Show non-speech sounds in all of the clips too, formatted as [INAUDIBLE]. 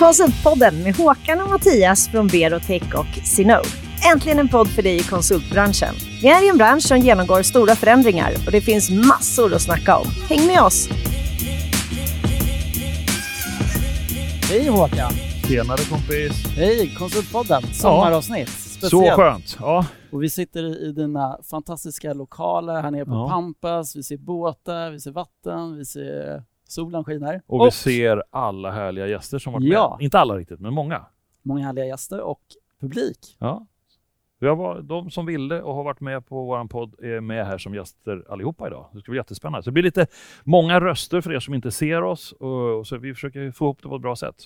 Konsultpodden med Håkan och Mattias från Berotech och Sinode. Äntligen en podd för dig i konsultbranschen. Vi är i en bransch som genomgår stora förändringar och det finns massor att snacka om. Häng med oss! Hej Håkan! Tjenare kompis! Hej Konsultpodden, sommaravsnitt. Speciellt. Så skönt! Ja. Och vi sitter i dina fantastiska lokaler här nere på Ja. Pampas. Vi ser båtar, vi ser vatten, vi ser solen skiner. Och vi ser alla härliga gäster som varit Ja. med. Inte alla riktigt, men många. många härliga gäster och publik. Ja. Vi har varit, de som ville och har varit med på vår podd är med här som gäster allihopa idag. Det ska bli jättespännande. Så det blir lite många röster för er som inte ser oss och, och så vi försöker få ihop det på ett bra sätt.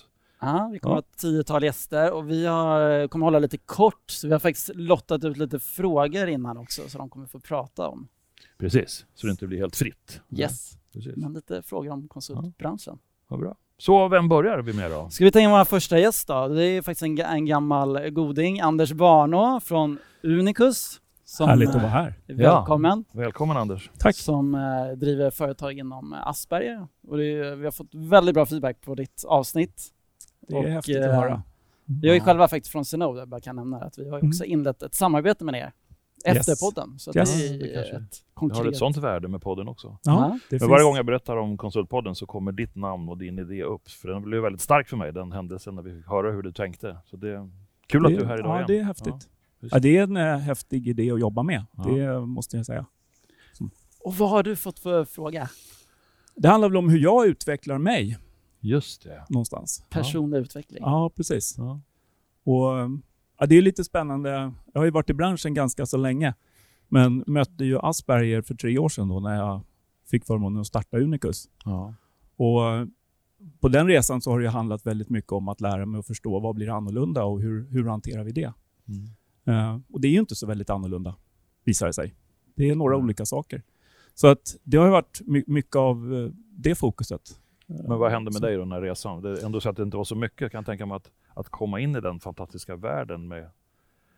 Ja, vi kommer Ja. ha ett tiotal gäster och vi har, kommer hålla lite kort så vi har faktiskt lottat ut lite frågor innan också så de kommer få prata om. Precis, så det inte blir helt fritt. Yes, Precis. men lite frågor om konsultbranschen. Vad bra. Så vem börjar vi med då? Ska vi ta in vår första gäst då? Det är faktiskt en, en gammal goding, Anders Barnå från Unicus. Som, Härligt att eh, vara här. är Välkommen. Välkommen Anders. Tack. Som eh, driver företag inom eh, Asperger. Och det är, vi har fått väldigt bra feedback på ditt avsnitt. Det är Och, häftigt eh, att höra. Vi har ju Ja. själva faktiskt från Synode, jag bara kan nämna att vi har ju också inlett ett samarbete med er efter Yes. podden. Så Yes. det är Det konkret... har ett sånt värde med podden också. Ja. Men finns. varje gång jag berättar om Konsultpodden så kommer ditt namn och din idé upp. För den blev väldigt stark för mig, den händelsen när vi fick höra hur du tänkte. Så det är kul att det, du är här idag Ja, igen. det är häftigt. Ja, Ja, det är en eh, häftig idé att jobba med. Ja. Det måste jag säga. Och vad har du fått för fråga? Det handlar väl om hur jag utvecklar mig Just det. någonstans. Personlig utveckling. Ja, precis. Ja. Och, eh, ja, det är lite spännande. Jag har ju varit i branschen ganska så länge. Men mötte ju Asperger för tre år sedan då när jag fick förmånen att starta Unicus. Ja. Och eh, på den resan så har det handlat väldigt mycket om att lära mig att förstå vad blir annorlunda och hur, hur hanterar vi det. Mm. Eh, och det är ju inte så väldigt annorlunda, visar det sig. Det är några Mm. olika saker. Så att det har ju varit my- mycket av eh, det fokuset. Men vad hände med så- dig då den här resan? Det ändå så att det inte var så mycket. Jag kan tänka mig att, att komma in i den fantastiska världen med,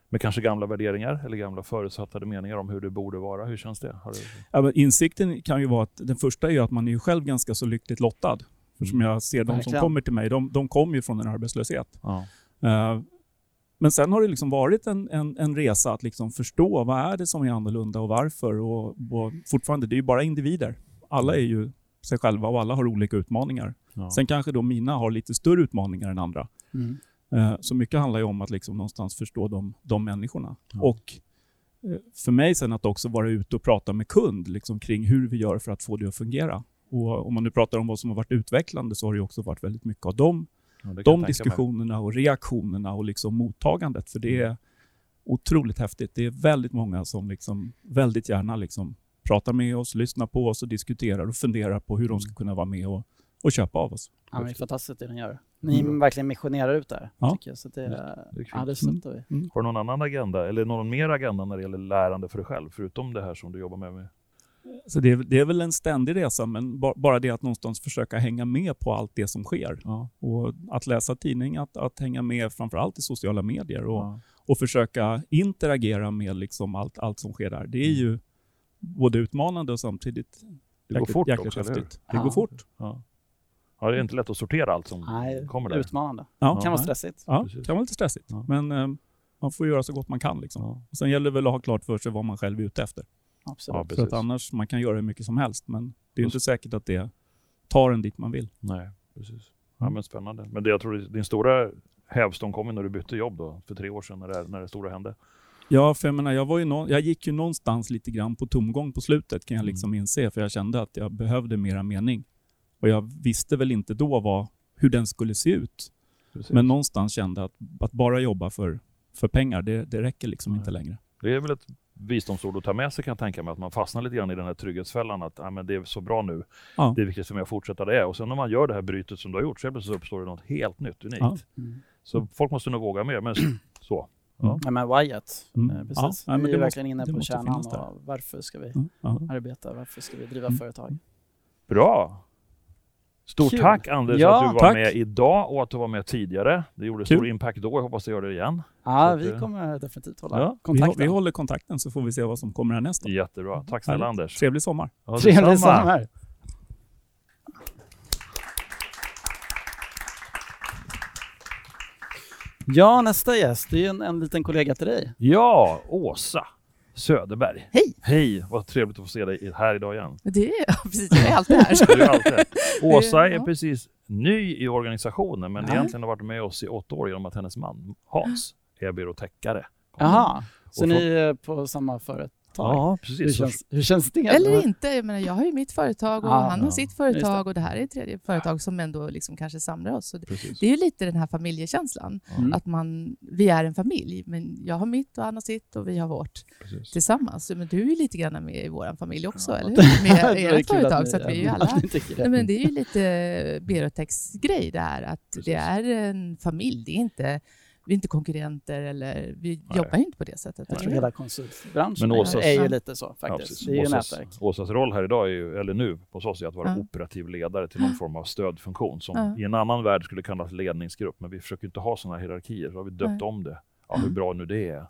med kanske gamla värderingar eller gamla förutsatta meningar om hur det borde vara. Hur känns det? Har du... Ja, men insikten kan ju vara att den första är ju att man är ju själv ganska så lyckligt lottad. För som jag ser, de som kommer till mig, de, de kommer ju från en arbetslöshet. Ja. Eh, Men sen har det liksom varit en, en, en resa att liksom förstå vad är det som är annorlunda och varför. Och, och fortfarande, det är ju bara individer. Alla är ju sig själva och alla har olika utmaningar. Ja. Sen kanske då mina har lite större utmaningar än andra. Mm. Eh, Så mycket handlar ju om att liksom någonstans förstå de, de människorna. Ja. Och eh, för mig sen att också vara ute och prata med kund liksom kring hur vi gör för att få det att fungera. Och om man nu pratar om vad som har varit utvecklande så har det ju också varit väldigt mycket av de, Ja, de diskussionerna och reaktionerna och liksom mottagandet. För det är otroligt häftigt. Det är väldigt många som liksom väldigt gärna liksom pratar med oss, lyssnar på oss och diskuterar och funderar på hur de ska kunna vara med och, och köpa av oss. Ja, men det är fantastiskt det ni gör. Ni Mm. verkligen missionerar ut där, Ja. tycker jag. Så det, Det är kul. ja, det stöttar vi. Mm. Har du någon annan agenda eller någon mer agenda när det gäller lärande för dig själv? Förutom det här som du jobbar med? med? Så det är, det är väl en ständig resa, men ba- bara det att någonstans försöka hänga med på allt det som sker. Ja. Och att läsa tidning, att, att hänga med framförallt i sociala medier och, Ja. och försöka interagera med liksom allt, allt som sker där. Det är ju både utmanande och samtidigt Det går jäkligt- fort jäkligt också, häftigt. Det Ja. går fort. Ja. det är inte lätt att sortera allt som Nej, kommer där. utmanande. Ja, Det kan vara stressigt. Ja, det kan vara lite stressigt. Ja. Men eh, man får göra så gott man kan. Liksom. Ja. Och sen gäller det väl att ha klart för sig vad man själv är ute efter. Absolut. Ja, För att annars, man kan göra hur mycket som helst, men det är inte säkert att det tar en dit man vill. Nej, precis. Ja, Mm. men spännande. Men det, jag tror din stora hävstång kom ju när du bytte jobb då, för tre år sedan när det, när det stora hände. Ja, för jag menar, jag, var ju nå- jag gick ju någonstans lite grann på tomgång på slutet kan jag Mm. liksom inse, för jag kände att jag behövde mera mening. Och jag visste väl inte då vad, hur den skulle se ut. Precis. Men någonstans kände att, att bara jobba för, för pengar, det, det räcker liksom Nej. inte längre. Det är väl ett visdomsord att ta med sig kan jag tänka mig, att man fastnar lite grann i den här trygghetsfällan att ah, men det är så bra nu, Ja. det är viktigt för mig att fortsätta det är. Och sen när man gör det här brytet som du har gjort, så plötsligt uppstår det något helt nytt, unikt. Ja. Mm. Så folk måste nog våga mer, men [CLEARS THROAT] så. Ja. Ja, men Wyatt, Mm. eh, precis. Ja, nej, men vi det är måste- verkligen inne på kärnan och varför ska vi Mm, arbeta, varför ska vi driva Mm. företag? Bra! Stort Kul. tack Anders Ja, att du var tack. med idag och att du var med tidigare. Det gjorde Kul. stor impact då, jag hoppas det gör det igen. Ja, vi att, kommer definitivt hålla ja, Vi, kontakten. vi håller kontakten så får vi se vad som kommer härnäst. då. Jättebra. Tack snälla Härligt. Anders. Trevlig sommar. Ja, Trevlig sommar! Ja, nästa gäst, det är en, en liten kollega till dig. Ja, Åsa Söderberg. Hej! Hej, vad trevligt att få se dig här idag igen. Det är [LAUGHS] precis, jag är alltid här. [LAUGHS] Du är alltid här. [LAUGHS] Åsa är Ja. precis ny i organisationen men Ja. egentligen har varit med oss i åtta år genom att hennes man Hans är byråtäckare. Jaha, så Och ni är på samma företag? Ja, Hur precis. känns, hur känns det? Eller inte, jag menar jag har ju mitt företag och Ja, han har ja. sitt företag och det här är ett tredje företag som ändå liksom kanske samlar oss. Precis. det är ju lite den här familjekänslan, Mm. att man, vi är en familj, men jag har mitt och han har sitt och vi har vårt precis. tillsammans. Men du är ju lite grann med i vår familj också, Ja. eller [LAUGHS] hur? Med ert företag, ni- så vi är ju alla... Nej, men det är ju lite Berotex grej det här, att Precis. det är en familj. Det är inte, vi är inte konkurrenter eller vi jobbar ju inte på det sättet. Jag tror eller hur? hela konsultbranschen Men Åsas- är ju Ja. lite så Ja, faktiskt. precis. det är ju Åsas, nätverk. Åsas roll här idag, är ju, eller nu hos oss, är att vara Ja. operativ ledare till någon form av stödfunktion som Ja. i en annan värld skulle kallas ledningsgrupp. Men vi försöker inte ha sådana hierarkier, så har vi döpt Nej. om det. Ja, hur bra nu det är.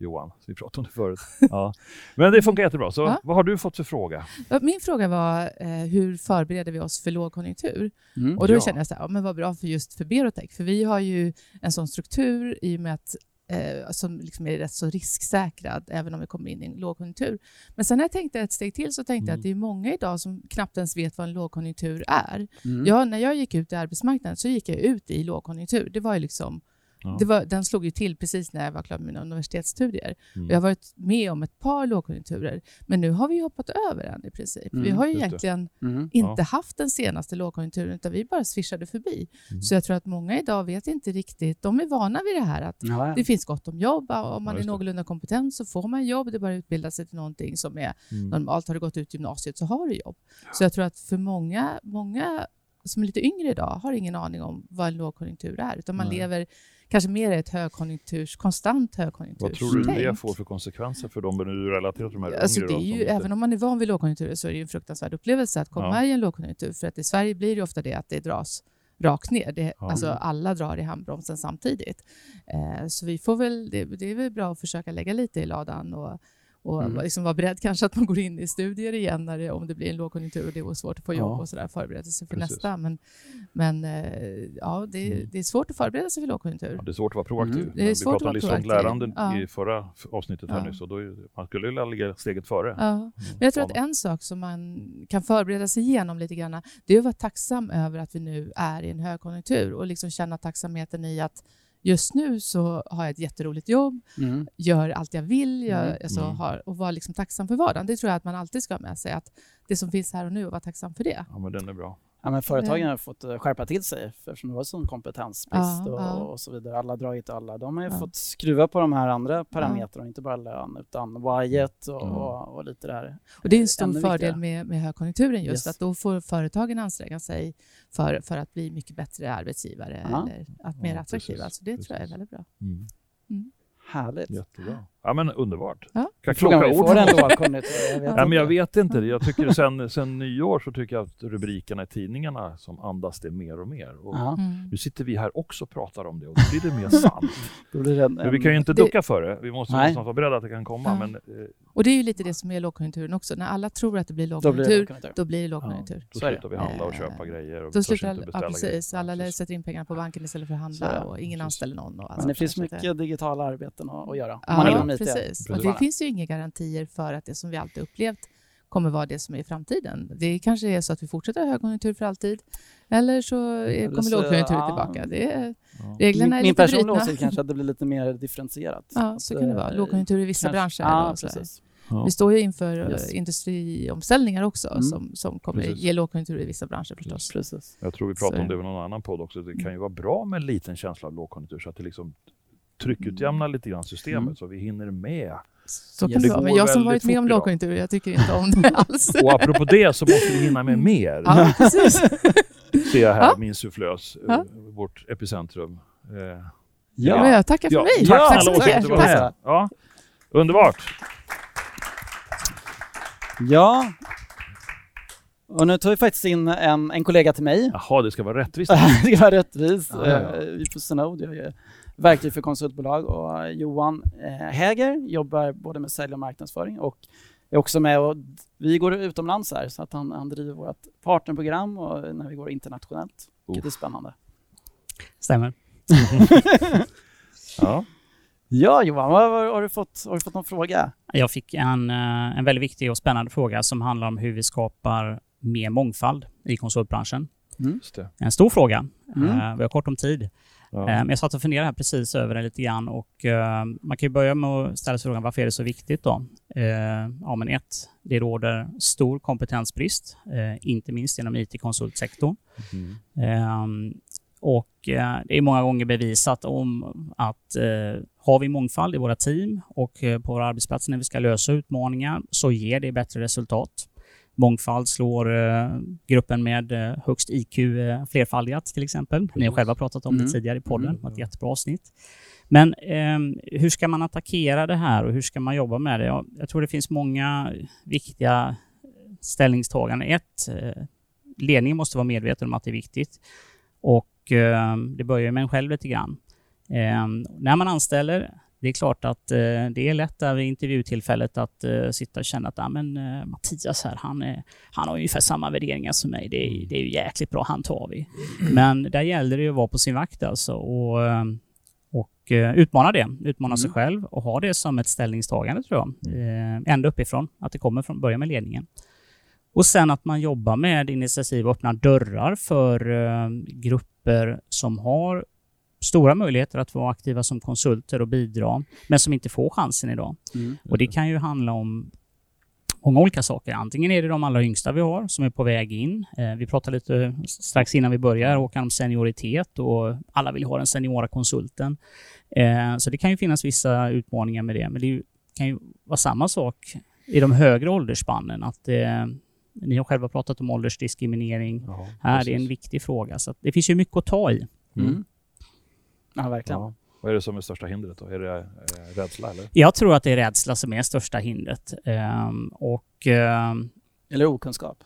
Johan, vi pratade om det [LAUGHS] förut. Ja. Men det funkar jättebra. Så Ja. vad har du fått för fråga? Min fråga var eh, hur förbereder vi oss för lågkonjunktur? Mm. Och då Ja. känner jag så här, ja, men vad bra för just för Berotech, för vi har ju en sån struktur i och med att eh, som liksom är rätt så risksäkrad även om vi kommer in i en lågkonjunktur. Men sen när jag tänkte ett steg till så tänkte jag Mm. att det är många idag som knappt ens vet vad en lågkonjunktur är. Mm. Ja, när jag gick ut i arbetsmarknaden så gick jag ut i lågkonjunktur. Det var ju liksom, Ja. det var, den slog ju till precis när jag var klar med mina universitetsstudier. Mm. Jag har varit med om ett par lågkonjunkturer, men nu har vi hoppat över den i princip. vi Mm, har ju egentligen Mm. inte haft den senaste lågkonjunkturen, utan vi bara swishade förbi. Mm. Så jag tror att många idag vet inte riktigt, de är vana vid det här att Ja, ja. det finns gott om jobb, om man Ja, är någorlunda kompetent så får man jobb, det är bara att utbilda sig till någonting som är Mm. normalt. Har du gått ut gymnasiet så har du jobb. Så jag tror att för många, många som är lite yngre idag har ingen aning om vad en lågkonjunktur är, utan man lever kanske mer i ett högkonjunkturs, konstant Vad högkonjunkturs tror du det tänk. får för konsekvenser för dem när du relaterar till de här Alltså det är ju, även om man är van vid lågkonjunkturer så är det ju en fruktansvärd upplevelse att komma Ja. i en lågkonjunktur. För att i Sverige blir det ofta det att det dras rakt ner. Det, Ja. Alltså alla drar i handbromsen samtidigt. Eh, så vi får väl, det, det är väl bra att försöka lägga lite i ladan och, och Mm. liksom vara beredd kanske att man går in i studier igen när det, om det blir en lågkonjunktur och det är svårt att få jobb Ja. och sådär, förbereda sig för Precis. nästa. Men, men eh, ja, det, Mm. det är svårt att förbereda sig för lågkonjunktur. Ja, det är svårt att vara proaktiv. Mm. Det är vi svårt att pratade om livslångt lärande Ja. i förra avsnittet här Ja. nyss. Och då är, man skulle vilja ligga steget före. Ja. Mm. Men jag tror att en sak som man kan förbereda sig igenom lite grann, det är att vara tacksam över att vi nu är i en högkonjunktur och liksom känna tacksamheten i att just nu så har jag ett jätteroligt jobb, Mm. gör allt jag vill jag, Mm. alltså, Mm. har, och vara liksom tacksam för vardagen. Det tror jag att man alltid ska ha med sig, att det som finns här och nu, och vara tacksam för det. Ja, men den är bra. Ja, men företagen har fått eh, skärpa till sig eftersom det var sån kompetensbrist Ja, och, ja. och så vidare. Alla har dragit alla. De har ju Ja. fått skruva på de här andra parametrarna, inte bara lön utan wyatt och, Mm. och, och lite där. Och det är en stor Ännu fördel med, med högkonjunkturen just, Yes. att då får företagen anstränga sig för, för att bli mycket bättre arbetsgivare Ja. eller att mer Ja, attraktiva. precis, Så det tror jag är precis. väldigt bra. Härligt. Jättebra. Ja, men underbart. Ja. Kan klocka ord. får en lågkonjunktur. [LAUGHS] Jag vet Ja, men jag inte. vet inte. Jag tycker sen, sen nyår så tycker jag att rubrikerna i tidningarna som andas det mer och mer. Och Ja, Mm. Nu sitter vi här också och pratar om det och då blir det mer sant. [LAUGHS] då blir det en, Men vi kan ju inte Det- ducka för det. Vi måste Nej. någonstans vara beredda att det kan komma. Ja. Men, eh, Och det är ju lite det som är lågkonjunkturen också. När alla tror att det blir då blir lågkonjunktur, det lågkonjunktur. då blir det ja, lågkonjunktur. då Så slutar vi handla och Eh, köpa grejer. Och Då slutar inte beställa precis. Alla precis. sätter in pengarna på banken istället för att Så handla det. och ingen Precis. anställer någon. Och Men det finns. Så mycket digitala arbeten att, att göra. IT. precis. Och det finns ju inga garantier för att det som vi alltid upplevt kommer vara det som är i framtiden. Det kanske är så att vi fortsätter ha högkonjunktur för alltid. Eller så Eller kommer så- lågkonjunktur ja. tillbaka. Det är, Ja. reglerna är Min, min lite personliga åsikt kanske att det blir lite mer differentierat. Ja, så kan det vara. Lågkonjunktur i vissa kanske- branscher. Ja, precis. Ja. Vi står ju inför eh, Yes. industriomställningar också Mm. som, som kommer Precis. ge lågkonjunktur i vissa branscher förstås. precis. Jag tror vi pratade Så- om det i någon annan podd också. Det kan ju vara bra med en liten känsla av lågkonjunktur så att det liksom tryckutjämnar lite grann systemet Mm. så vi hinner med. Så vara. Men jag som varit med om lågkonjunktur, jag tycker inte om det [LAUGHS] alls. Och apropå det så måste vi hinna med mer. Ja, precis. [LAUGHS] Ser jag här, Ja. min sufflös, eh, Ja. vårt epicentrum. Eh, Ja. Jag tackar för ja, mig. Tack Tack så mycket. Tack. Ja. Underbart! Ja. Och nu tar vi faktiskt in en, en kollega till mig. Jaha, det ska vara rättvist. [LAUGHS] det ska vara rättvist. Ja, ja, ja. Eh, Vi på Synode, jag är verktyg för konsultbolag och Johan eh, Häger jobbar både med sälj och marknadsföring och är också med och vi går utomlands här så att han, han driver vårt partnerprogram och när vi går internationellt. Vilket är spännande. Stämmer. [LAUGHS] Ja. Ja Johan, har, du fått, har du fått någon fråga? Jag fick en, eh, en väldigt viktig och spännande fråga som handlar om hur vi skapar mer mångfald i konsultbranschen. Det. En stor fråga. Mm. Eh, Vi har kort om tid. Ja. Eh, men jag satt och funderade här precis över det lite grann och eh, man kan ju börja med att ställa sig frågan varför är det så viktigt då? Eh, ja men ett, det råder stor kompetensbrist, inte minst inom IT-konsultsektorn. Mm. Och det är många gånger bevisat om att har vi mångfald i våra team och på våra arbetsplatser när vi ska lösa utmaningar så ger det bättre resultat. Mångfald slår eh, gruppen med eh, högst IQ eh, flerfaldigat till exempel. Ni har själva pratat om Mm. det tidigare i podden, Mm. det var ett jättebra avsnitt. Men ehm, hur ska man attackera det här och hur ska man jobba med det? Ja, jag tror det finns många viktiga ställningstaganden. Ett, eh, ledningen måste vara medveten om att det är viktigt. Och eh, det börjar med en själv lite grann. Eh, när man anställer, det är klart att eh, det är lätt där vid intervjutillfället att eh, sitta och känna att ah, men, eh, Mattias här, han, är, han har ungefär samma värderingar som mig. Det är, det är ju jäkligt bra, han tar vi. Men där gäller det ju att vara på sin vakt alltså och, eh, och eh, utmana det. Utmana sig själv och ha det som ett ställningstagande tror jag. Eh, ända uppifrån, att det kommer från början med ledningen. Och sen att man jobbar med initiativ och öppnar dörrar för grupper som har stora möjligheter att vara aktiva som konsulter och bidra, men som inte får chansen idag. Mm. Och det kan ju handla om många olika saker. Antingen är det de allra yngsta vi har som är på väg in. Eh, vi pratade lite strax innan vi börjar Håkan om senioritet och alla vill ha den seniora konsulten. Eh, så det kan ju finnas vissa utmaningar med det, men det kan ju vara samma sak i de högre åldersspannen. Att eh, ni har själva pratat om åldersdiskriminering. Ja, Här är en viktig fråga. Så det finns ju mycket att ta i. Mm. Ja, verkligen. Ja. Vad är det som är största hindret då? Är det eh, rädsla eller? Jag tror att det är rädsla som är största hindret. Ehm, och ehm, Eller okunskap.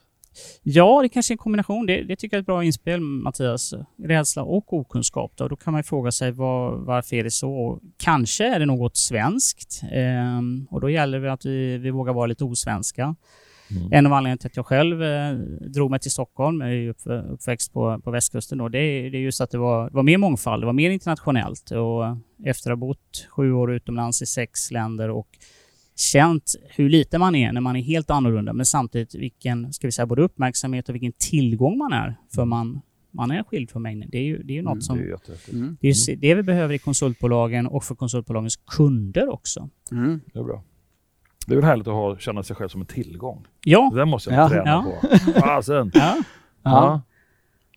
ja, det kanske är en kombination. Det, det tycker jag är ett bra inspel, Mattias. Rädsla och okunskap. Då, då kan man ju fråga sig var, varför är det så? Kanske är det något svenskt. Ehm, och då gäller det att vi, vi vågar vara lite osvenska. Mm. En av anledningarna till att jag själv eh, drog mig till Stockholm, jag är ju upp, uppväxt på, på västkusten då, det är, det är just att det var, det var mer mångfald, det var mer internationellt. Och efter att ha bott sju år utomlands i sex länder och känt hur lite man är när man är helt annorlunda, men samtidigt vilken, ska vi säga, både uppmärksamhet och vilken tillgång man är, för man, man är skild från mängden. Det är ju, det är ju något Mm, som... Det är jättehäftigt. Mm. Det är det vi behöver i konsultbolagen och för konsultbolagens kunder också. Mm. Det är bra. Det är väl härligt att ha, känna sig själv som en tillgång. Ja, Det måste jag Ja. träna Ja. på. Fasen! ja. Ja.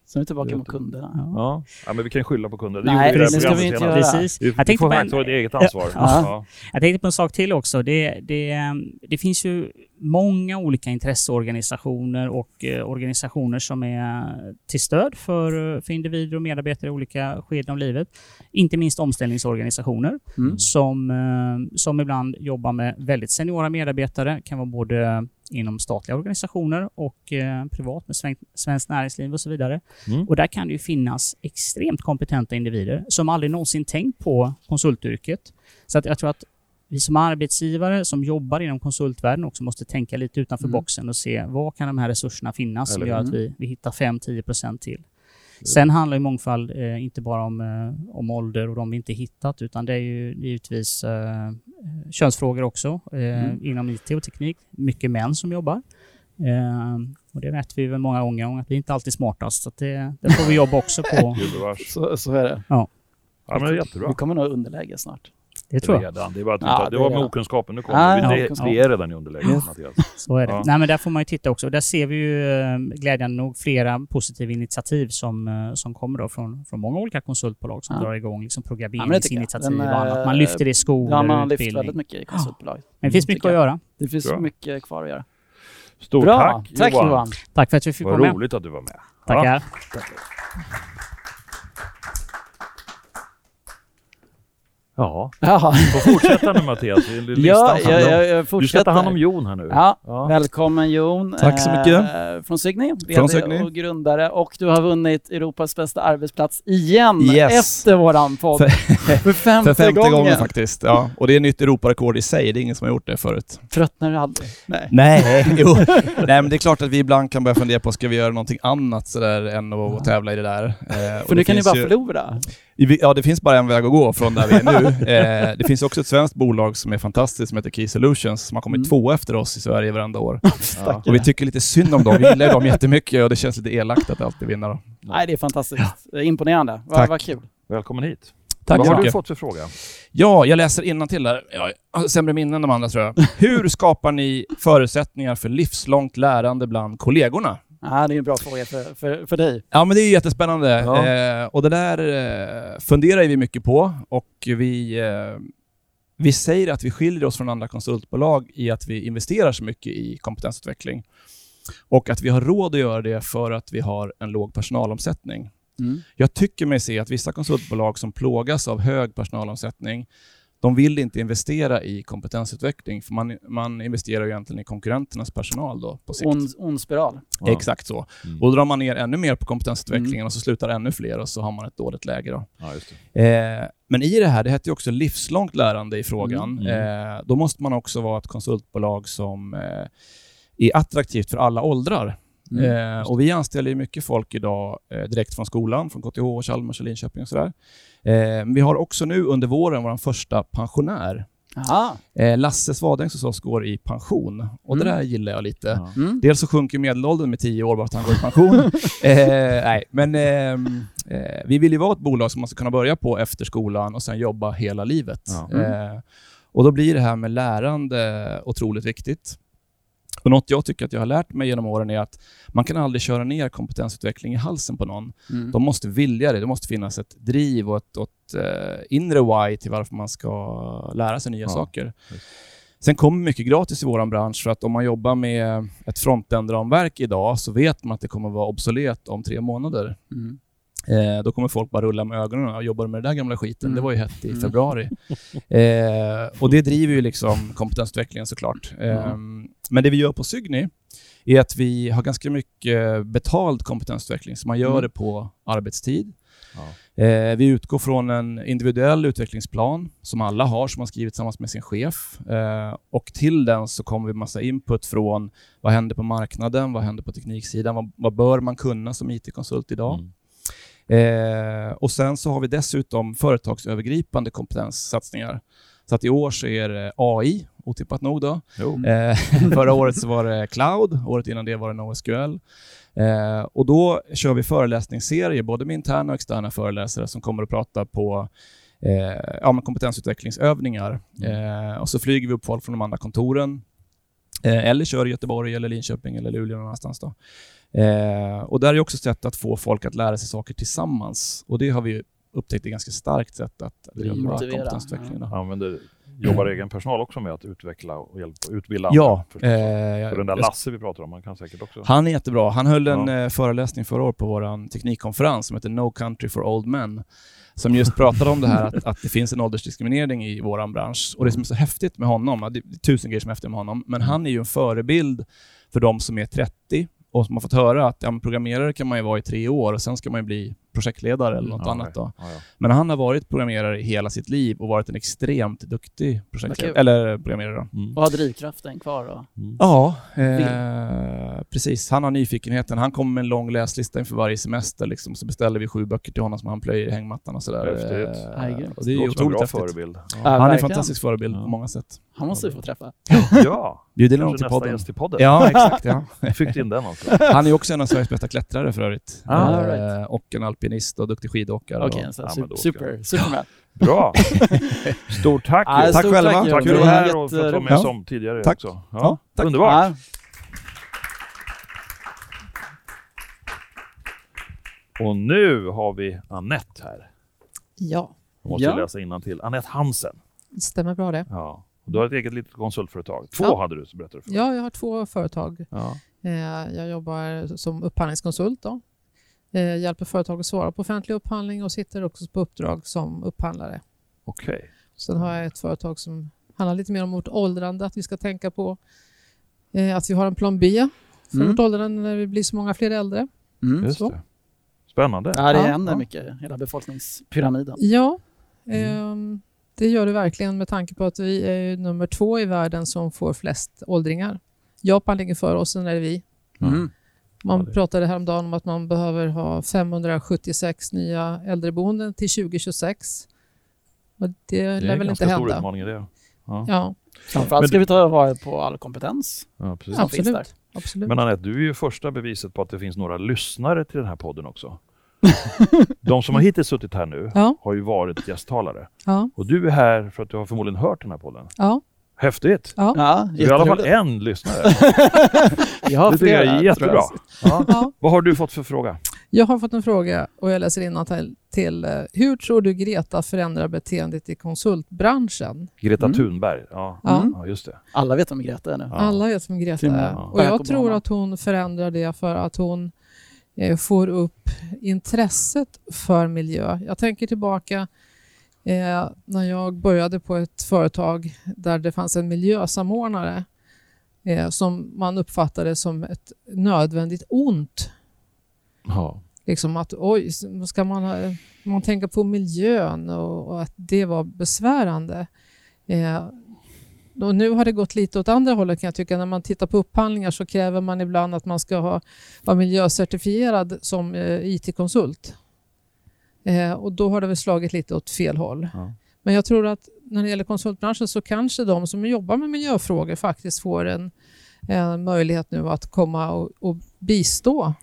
Så är vi tillbaka mot kunderna. Ja. ja, men vi kan skylla på kunder. Det Nej, gjorde vi i det det ska här vi inte programmet göra. senast. Precis. Vi, Jag vi tänkte får en, ta ett eget ansvar. Ja. Ja. Jag tänkte på en sak till också. Det, det, det finns ju många olika intresseorganisationer och eh, organisationer som är till stöd för, för individer och medarbetare i olika skeden av livet. Inte minst omställningsorganisationer Mm. som, eh, som ibland jobbar med väldigt seniora medarbetare. kan vara både inom statliga organisationer och eh, privat med sven, svenskt näringsliv och så vidare. Mm. Och där kan det ju finnas extremt kompetenta individer som aldrig någonsin tänkt på konsultyrket. Så att jag tror att vi som arbetsgivare som jobbar inom konsultvärlden också måste tänka lite utanför Mm. boxen och se var kan de här resurserna finnas som gör att vi, vi hittar 5-10% till. Sen handlar ju mångfald eh, inte bara om, eh, om ålder och de vi inte hittat utan det är ju givetvis eh, könsfrågor också eh, Mm. inom IT och teknik. Mycket män som jobbar. Eh, och det vet vi väl många gånger att vi är inte alltid smartast så att det, det får vi jobba också på. [LAUGHS] Så, så är det. Ja, men det är jättebra. Vi kommer nog underläge snart. Det tror jag. Redan. Det, är bara att Ja, det det var med redan. okunskapen nu kommer. Ah, vi, ja, det, vi är redan i underläge. Mattias. Så är det. Ja. Nej, men där får man ju titta också. Och där ser vi ju eh, glädjande nog flera positiva initiativ som, eh, som kommer då från, från många olika konsultbolag som Ja. drar igång liksom Ja, programmeringsinitiativ Den, och annat. eh, Man lyfter det i skolor Ja, man har lyft väldigt mycket i konsultbolag. Men det finns mycket att göra. Det finns Bra. mycket kvar att göra. Stort Bra! tack, Tack Johan. Johan. Tack för att vi fick vara Vad med. roligt att du var med. Tackar. Ja. Ja, Jaha. får fortsätta nu Mattias. [LAUGHS] i listan Ja, jag, du jag, jag Du ska fortsätter. ta hand om Jon här nu. Ja, Ja. välkommen Jon. Tack så mycket. Eh, från Signy, Från VD Signy. och grundare. Och du har vunnit Europas bästa arbetsplats igen Yes. efter våran podd. För- [LAUGHS] För femte, För femte gången. gången. faktiskt. Ja. Och det är nytt Europarekord i sig. Det är ingen som har gjort det förut. Tröttnar du aldrig? Nej. Nej, [LAUGHS] jo. Nej, men det är klart att vi ibland kan börja fundera på, ska vi göra någonting annat sådär än att tävla i det där? Eh, För nu kan ni bara ju- förlora. Ja, det finns bara en väg att gå från där vi är nu. Eh, det finns också ett svenskt bolag som är fantastiskt som heter Key Solutions som har kommit Mm. två efter oss i Sverige varenda år. [LAUGHS] Ja. Och vi tycker lite synd om dem. Vi gillar dem jättemycket och det känns lite elakt att alltid vinna dem. Nej, det är fantastiskt. Imponerande. Vad, Tack. vad kul. Välkommen hit. Tack Vad så har du mycket. fått för fråga? Ja, jag läser innantill där. Jag har sämre minnen än de andra tror jag. [LAUGHS] Hur skapar ni förutsättningar för livslångt lärande bland kollegorna? Ja, det är en bra fråga för, för, för dig. Ja, men det är jättespännande. Ja. Eh, och det där eh, funderar vi mycket på och vi, eh, vi säger att vi skiljer oss från andra konsultbolag i att vi investerar så mycket i kompetensutveckling. Och att vi har råd att göra det för att vi har en låg personalomsättning. Mm. Jag tycker mig se att vissa konsultbolag som plågas av hög personalomsättning, de vill inte investera i kompetensutveckling, för man, man investerar ju egentligen i konkurrenternas personal då på sikt. Ond, ond spiral. Ja. Exakt så. Mm. Och då drar man ner ännu mer på kompetensutvecklingen Mm. och så slutar ännu fler och så har man ett dåligt läge. Då. Ja, just det. Eh, men i det här, det heter ju också livslångt lärande i frågan, Mm. eh, då måste man också vara ett konsultbolag som eh, är attraktivt för alla åldrar. Mm. Eh, och vi anställer ju mycket folk idag eh, direkt från skolan, från KTH, Chalmers och Linköping och sådär. Eh, vi har också nu under våren vår första pensionär. Aha. Eh, Lasse Swadäng hos oss går i pension och det Mm. där gillar jag lite. Ja. Mm. Dels så sjunker medelåldern med 10 år bara att han går i pension. [LAUGHS] eh, nej, men ehm, eh, vi vill ju vara ett bolag som man ska kunna börja på efter skolan och sen jobba hela livet. Ja. Och då blir det här med lärande otroligt viktigt. Och något jag tycker att jag har lärt mig genom åren är att man kan aldrig köra ner kompetensutveckling i halsen på någon. Mm. De måste vilja det. Det måste finnas ett driv och ett, och ett eh, inre why till varför man ska lära sig nya Ja, saker. Sen kommer mycket gratis i vår bransch för att om man jobbar med ett frontend-ramverk idag så vet man att det kommer vara obsolet om tre månader. Mm. Eh, då kommer folk bara rulla med ögonen och jobbar med den där gamla skiten. Mm. Det var ju hett i Mm. februari. [LAUGHS] eh, och det driver ju liksom kompetensutvecklingen såklart. Eh, Men det vi gör på Sygni är att vi har ganska mycket betald kompetensutveckling, så man gör Mm. det på arbetstid. Ja. Eh, vi utgår från en individuell utvecklingsplan som alla har, som man skrivit tillsammans med sin chef. Eh, och till den så kommer vi massa input från vad händer på marknaden, vad händer på tekniksidan, vad, vad bör man kunna som IT-konsult idag? Mm. Eh, och sen så har vi dessutom företagsövergripande kompetenssatsningar. Så att i år så är det AI, otippat nog då. Eh, [LAUGHS] förra året så var det cloud, året innan det var det NoSQL. Eh, och då kör vi föreläsningsserier, både med interna och externa föreläsare som kommer att prata på eh, ja, kompetensutvecklingsövningar. Eh, och så flyger vi upp folk från de andra kontoren. Eh, eller kör i Göteborg, eller Linköping eller Luleå någon annanstans. Då. Eh, och där är också sätt att få folk att lära sig saker tillsammans. Och det har vi upptäckt är ett ganska starkt sätt att driva kompetensutvecklingen. Då. Använder, jobbar egen personal också med att utveckla och hjälpa, utbilda Ja, andra, eh, den där Lasse vi pratar om, han kan säkert också... Han är jättebra. Han höll en Ja. eh, föreläsning förra året på vår teknikkonferens som heter No Country for Old Men. Som just pratade om det här att, att det finns en åldersdiskriminering i vår bransch. Och det som är så häftigt med honom, ja, det är tusen grejer som är häftigt med honom, men han är ju en förebild för de som är 30 och som har fått höra att ja, programmerare kan man ju vara i tre år och sen ska man ju bli projektledare eller något Ja, annat. Då. Ja, ja. Men han har varit programmerare hela sitt liv och varit en extremt duktig projektledare, eller programmerare. Då. Mm. Och ha drivkraften kvar. Och... Mm. Ja, eh, precis. Han har nyfikenheten. Han kommer med en lång läslista inför varje semester. Liksom. Så beställer vi sju böcker till honom som han plöjer i hängmattan och sådär. Häftigt. Grymt. och det är ju otroligt bra häftigt. förebild. Ja. Han är en fantastisk förebild Ja. på många sätt. Han måste vi få träffa. ja. [LAUGHS] Bjuder in honom till podden. gäst i podden. Ja, [LAUGHS] exakt. Ja. Fick in den alltså. Han är också en av Sveriges bästa klättrare för övrigt. Ah, Eh, all right. Och en alpinist och duktig skidåkare. Okej, och, så ja, su- men då ska- super, superman. [LAUGHS] Bra! Stort tack! Ja, ju. tack själva. Tack. Kul att vara var här och för att vara med Ja. som tidigare Tack. också. Ja, tack. Underbart! Ja. Och nu har vi Annette här. Ja, Jag måste Ja. läsa innan till. Annette Hansen. stämmer bra det. Ja. Och du har ett eget litet konsultföretag. Två Ja. hade du, så berättade du för Ja, jag har två företag. Ja. Eh, Jag jobbar som upphandlingskonsult. Då. Eh, Hjälper företag att svara på offentlig upphandling och sitter också på uppdrag som upphandlare. Okej. Sen har jag ett företag som handlar lite mer om vårt åldrande, att vi ska tänka på eh, att vi har en plan B för Mm. vårt åldrande när vi blir så många fler äldre. Mm. Just Så. det. Spännande. Ja, det händer ja. mycket. Hela befolkningspyramiden. Ja, Mm. Det gör det verkligen med tanke på att vi är ju nummer två i världen som får flest åldringar. Japan ligger före oss, sen är det vi. Mm. Man Ja, det- pratade häromdagen om att man behöver ha 576 nya äldreboenden till 2026. Och det, Det är lär en väl ganska inte stor hända. utmaning i det. Ja. Ja, Framförallt Men ska vi ta vara på all kompetens Ja, precis. absolut. absolut. Men Anette, du är ju första beviset på att det finns några lyssnare till den här podden också. [LAUGHS] De som har hittills suttit här nu Ja. har ju varit gästtalare. Ja, Och du är här för att du har förmodligen hört den här podden. ja, Häftigt! ja. Ja, Du är i alla fall en lyssnare. [LAUGHS] Jag har Det tycker jag flera, är jättebra. Ja. ja. Vad har du fått för fråga? Jag har fått en fråga och jag läser innantill. till. eh, Hur tror du Greta förändrar beteendet i konsultbranschen? Greta Mm. Thunberg. Ja. Mm. ja, just det. Alla vet vem Greta är nu. Ja. Alla vet vem Greta är. ja. Och jag tror att hon förändrar det för att hon eh, får upp intresset för miljö. Jag tänker tillbaka eh, när jag började på ett företag där det fanns en miljösamordnare eh, som man uppfattade som ett nödvändigt ont. Ja. Liksom att oj, ska man, ha- man tänka på miljön och, och att det var besvärande. Eh, och nu har det gått lite åt andra hållet kan jag tycka. När man tittar på upphandlingar så kräver man ibland att man ska ha, vara miljöcertifierad som eh, IT-konsult. Eh, och då har det väl slagit lite åt fel håll. Ja. Men jag tror att när det gäller konsultbranschen så kanske de som jobbar med miljöfrågor faktiskt får en, en möjlighet nu att komma och, och bistå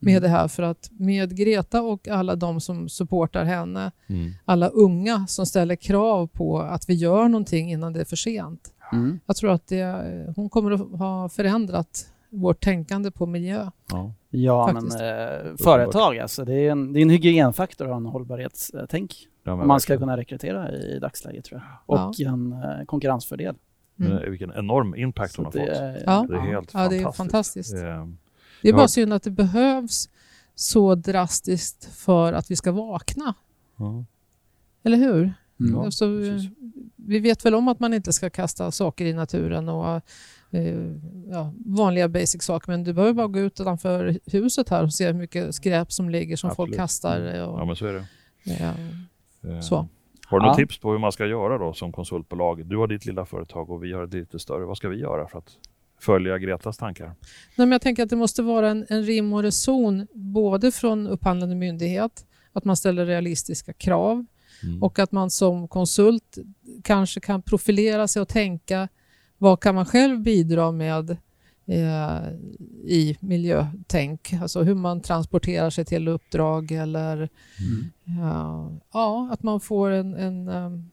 med Mm. det här. För att med Greta och alla de som supportar henne, Mm. alla unga som ställer krav på att vi gör någonting innan det är för sent. Mm. Jag tror att det, hon kommer att ha förändrat vårt tänkande på miljö. Ja. Ja, men eh, företag alltså. Det är en, det är en hygienfaktor att ha en hållbarhetstänk. Ja, man ska verkligen. kunna rekrytera i dagsläget tror jag. Och en eh, konkurrensfördel. Mm. Men Vilken enorm impact Så hon har det fått. Ja. Det är helt Ja, det är fantastiskt. fantastiskt. Eh, Det är Ja. bara synd att det behövs så drastiskt för att vi ska vakna. ja. Eller hur? Mm. Ja, Alltså. Vi vet väl om att man inte ska kasta saker i naturen och eh, ja, vanliga basic saker, men du behöver bara gå ut utanför huset här och se hur mycket skräp som ligger som folk Absolut. kastar. Ja, Och, men så är det. ja, Eh, Så. Har du några Ja. tips på hur man ska göra då som konsultbolag? Du har ditt lilla företag och vi har ett lite större. Vad ska vi göra för att följa Gretas tankar? Nej, men jag tänker att det måste vara en, en rim och reson både från upphandlande myndighet, att man ställer realistiska krav Mm. och att man som konsult kanske kan profilera sig och tänka vad kan man själv bidra med eh, i miljötänk? Alltså hur man transporterar sig till uppdrag eller Mm. ja, ja, att man får en... en ehm,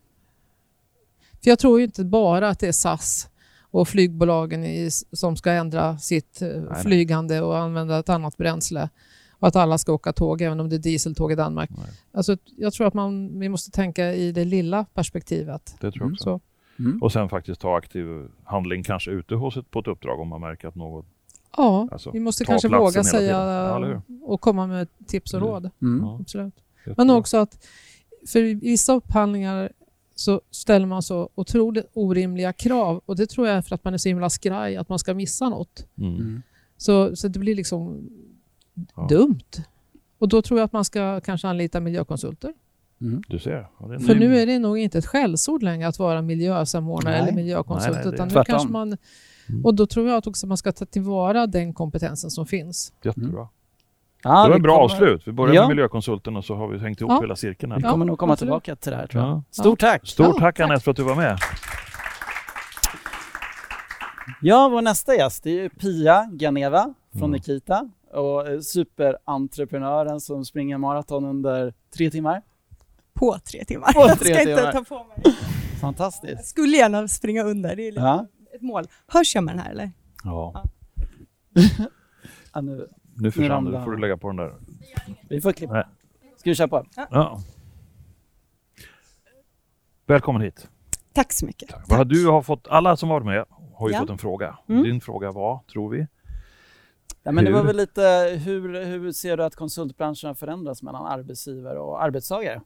för jag tror ju inte bara att det är SAS och flygbolagen i, som ska ändra sitt eh, nej. flygande och använda ett annat bränsle och att alla ska åka tåg även om det är dieseltåg i Danmark. Nej. Alltså, jag tror att man, vi måste tänka i det lilla perspektivet. Det tror jag också. Så, Mm. Och sen faktiskt ta aktiv handling kanske ute hos ett, på ett uppdrag om man märker att något... ja, Alltså, vi måste kanske våga säga. Ja, och komma med tips och Mm. råd. Mm. Ja, Absolut. Men också att för i vissa upphandlingar så ställer man så otroligt orimliga krav och det tror jag är för att man är så himla skraj att man ska missa något. Mm. Mm. Så, så det blir liksom Ja. dumt. Och då tror jag att man ska kanske anlita miljökonsulter. Mm. Du ser. Ja, För nu är det nog inte ett skällsord längre att vara miljösamordnare Nej. eller miljökonsult. Nej, nej, utan nu kanske man, Mm. och då tror jag att också man ska ta tillvara den kompetensen som finns. Jättebra. Ja, det var en bra kommer- avslut. Vi börjar Ja. med miljökonsulten och så har vi hängt ihop Ja. hela cirkeln. Här. Vi Ja, kommer nog komma absolut. tillbaka till det här tror jag. Ja. Stort tack! Stort Ja, tack. Anette för att du var med. Ja, vår nästa gäst är Pia Ganeva från Mm. Nikita och eh, superentreprenören som springer maraton under tre timmar. På tre timmar. På [LAUGHS] jag tre ska timmar. inte ta på mig. Jag Fantastiskt. skulle gärna springa under, det är lite Ja. ett mål. Hörs jag med den här eller? Ja. Ja, nu, Nu försvann du. får du lägga på den där. vi får klippa. Nej. Ska vi köra på? Ja. Välkommen hit. Tack så mycket. Vad Du har fått, alla som varit med har ju Ja. fått en fråga. Mm. Din fråga var, tror vi? Ja, men det var Hur? väl lite, hur, hur ser du att konsultbranschen har förändrats mellan arbetsgivare och arbetstagare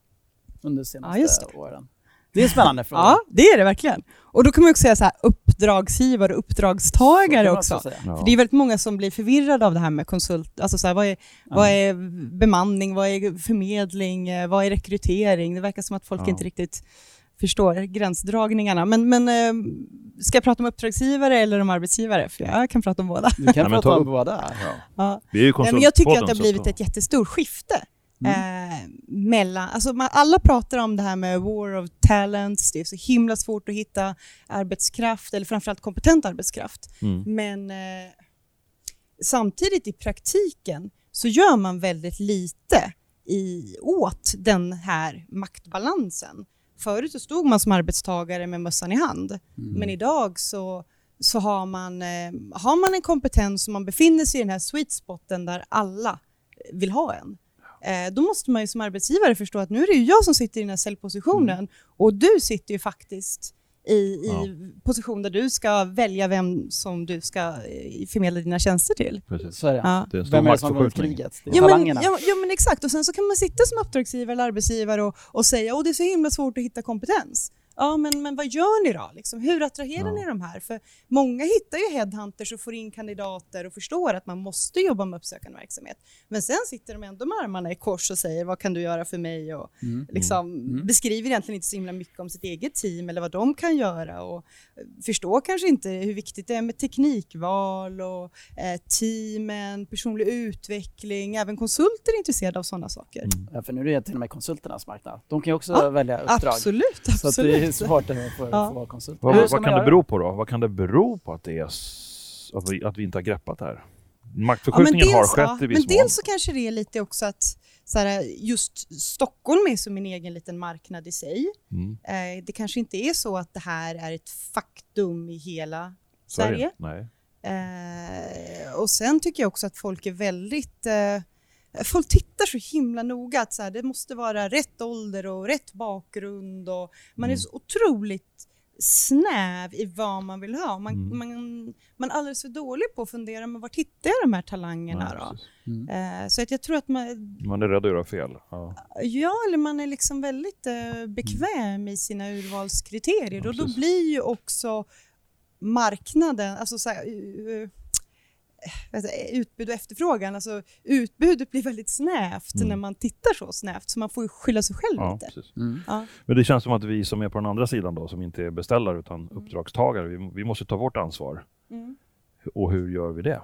under de senaste Ja, just åren? Det är en spännande [LAUGHS] fråga. Ja, det är det verkligen. Och då kan man också säga så här, uppdragsgivare och uppdragstagare också. Ja. För det är väldigt många som blir förvirrade av det här med konsult, alltså så här, vad, är, vad är bemanning, vad är förmedling, vad är rekrytering? Det verkar som att folk Ja. inte riktigt förstår gränsdragningarna. Men, men eh, ska jag prata om uppdragsgivare eller om arbetsgivare? För jag kan prata om båda. Du kan prata ta om båda. Ja. Vi är ju Nej, men jag tycker att det har blivit ett jättestort skifte. Eh, mellan, alltså man, alla pratar om det här med war of talents, det är så himla svårt att hitta arbetskraft, eller framförallt kompetent arbetskraft. Mm. Men eh, samtidigt i praktiken så gör man väldigt lite i, åt den här maktbalansen. Förut så stod man som arbetstagare med mössan i hand, men idag så, så har, man, eh, har man en kompetens och man befinner sig i den här sweet spoten där alla vill ha en. Eh, då måste man ju som arbetsgivare förstå att nu är det ju jag som sitter i den här säljpositionen och du sitter ju faktiskt i, i Ja. position där du ska välja vem som du ska eh, förmedla dina tjänster till. Precis. Så är det. Ja. Det är Vem är det som maktförskjutning. kriget? Det är Ja men, ja, ja men exakt, och sen så kan man sitta som uppdragsgivare eller arbetsgivare och, och säga att det är så himla svårt att hitta kompetens. Ja men, men vad gör ni då? Liksom, hur attraherar Ja. ni de här? För många hittar ju headhunters och får in kandidater och förstår att man måste jobba med uppsökande verksamhet. Men sen sitter de ändå med armarna i kors och säger vad kan du göra för mig? Och Mm. liksom Mm. beskriver egentligen inte så himla mycket om sitt eget team eller vad de kan göra och eh, förstår kanske inte hur viktigt det är med teknikval och eh, teamen, personlig utveckling. Även konsulter är intresserade av sådana saker. Mm. Ja, för nu är det till och med konsulternas marknad. De kan ju också Ja, välja uppdrag. Absolut, det är svårt att Ja. vara konsult. Vad, vad kan man det göra? bero på då? Vad kan det bero på att, det är att, vi, att vi inte har greppat det här? Ja, Maktförskjutningen har dels, skett ja, i men viss mån. dels så kanske det är lite också att så här, just Stockholm är som en egen liten marknad i sig. Mm. Eh, det kanske inte är så att det här är ett faktum i hela Sverige? Sverige. Nej. Eh, och sen tycker jag också att folk är väldigt... Eh, folk tittar så himla noga att så här, det måste vara rätt ålder och rätt bakgrund och man är Mm. så otroligt snäv i vad man vill ha. Man, Mm. man, man är alldeles för dålig på att fundera, men vart hittar jag de här talangerna Nej, då? Mm. Eh, så att jag tror att man, Man är rädd att göra fel. Ja. ja, eller man är liksom väldigt eh, bekväm i sina urvalskriterier Ja, och då blir ju också marknaden, alltså så här, uh, uh, vad heter det, utbud och efterfrågan, alltså utbudet blir väldigt snävt Mm. när man tittar så snävt så man får ju skylla sig själv Ja, lite. Mm. Ja. Men det känns som att vi som är på den andra sidan då, som inte är beställare utan Mm. uppdragstagare, vi, vi måste ta vårt ansvar. Mm. Och hur gör vi det?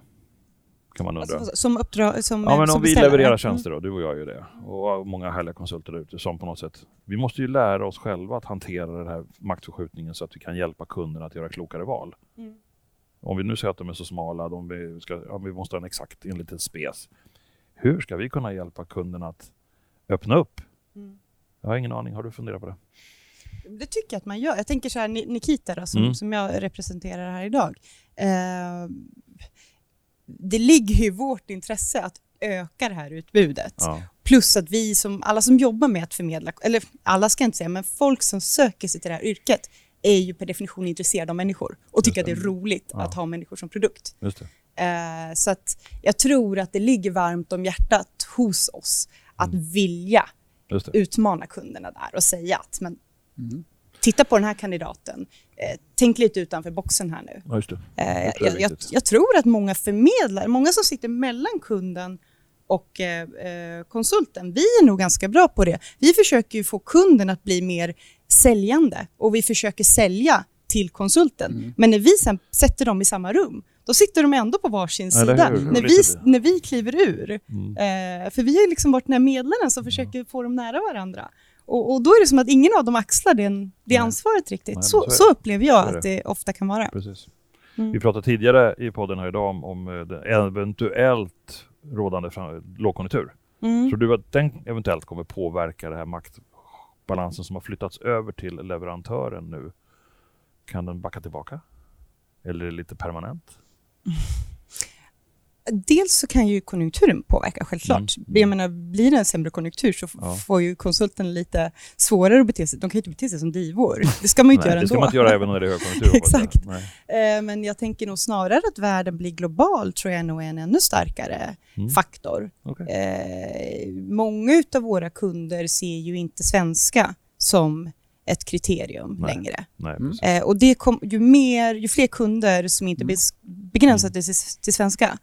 Kan man undra. Alltså, som uppdrag, som, Ja men som om vi levererar Mm. tjänster då, du och jag gör det. Och många härliga konsulter där ute som på något sätt. Vi måste ju lära oss själva att hantera den här maktförskjutningen så att vi kan hjälpa kunderna att göra klokare val. Om vi nu säger att de är så smala, de vi, ska, ja, vi måste ha en exakt enligt en spes. Hur ska vi kunna hjälpa kunderna att öppna upp? Mm. Jag har ingen aning, har du funderat på det? Det tycker jag att man gör. Jag tänker så här, Ni- Nikita då, som, Mm. som jag representerar här idag. Eh, det ligger ju i vårt intresse att öka det här utbudet. Ja, Plus att vi som, alla som jobbar med att förmedla, eller alla ska jag inte säga, men folk som söker sig till det här yrket är ju per definition intresserade av människor och tycker att det är roligt Ja. att ha människor som produkt. Eh, så att jag tror att det ligger varmt om hjärtat hos oss att Mm. vilja utmana kunderna där och säga att men, Mm. titta på den här kandidaten, eh, tänk lite utanför boxen här nu. Ja. Eh, jag jag, jag tror att många förmedlare, många som sitter mellan kunden och eh, eh, konsulten, vi är nog ganska bra på det. Vi försöker ju få kunden att bli mer säljande och vi försöker sälja till konsulten. Mm. Men när vi sen sätter dem i samma rum, då sitter de ändå på varsin Eller sida. hur? När vi, det. när vi kliver ur. Mm. Eh, för vi har liksom varit den här medlaren som försöker få dem nära varandra. Och, och då är det som att ingen av dem axlar den, det Nej. ansvaret riktigt. Nej, så, så upplever jag är att det ofta kan vara. Precis. Mm. Vi pratade tidigare i podden här idag om, om eh, eventuellt rådande lågkonjunktur. Mm. Tror du att den eventuellt kommer påverka den här balansen som har flyttats över till leverantören nu? Kan den backa tillbaka? Eller är det lite permanent? [LAUGHS] Dels så kan ju konjunkturen påverka, självklart. Mm. Jag menar, blir det en sämre konjunktur så Ja. får ju konsulten lite svårare att bete sig. De kan ju inte bete sig som divor. Det ska man ju inte göra det ska ändå. man inte göra även när det är högkonjunktur. Exakt. Nej. Eh, Men jag tänker nog snarare att världen blir global, tror jag nog är en ännu starkare Mm. faktor. Okej. Eh, många av våra kunder ser ju inte svenska som ett kriterium Nej. längre. Nej, Mm. Eh, och det kom, ju, mer, ju fler kunder som inte bes, begränsar till, till svenska.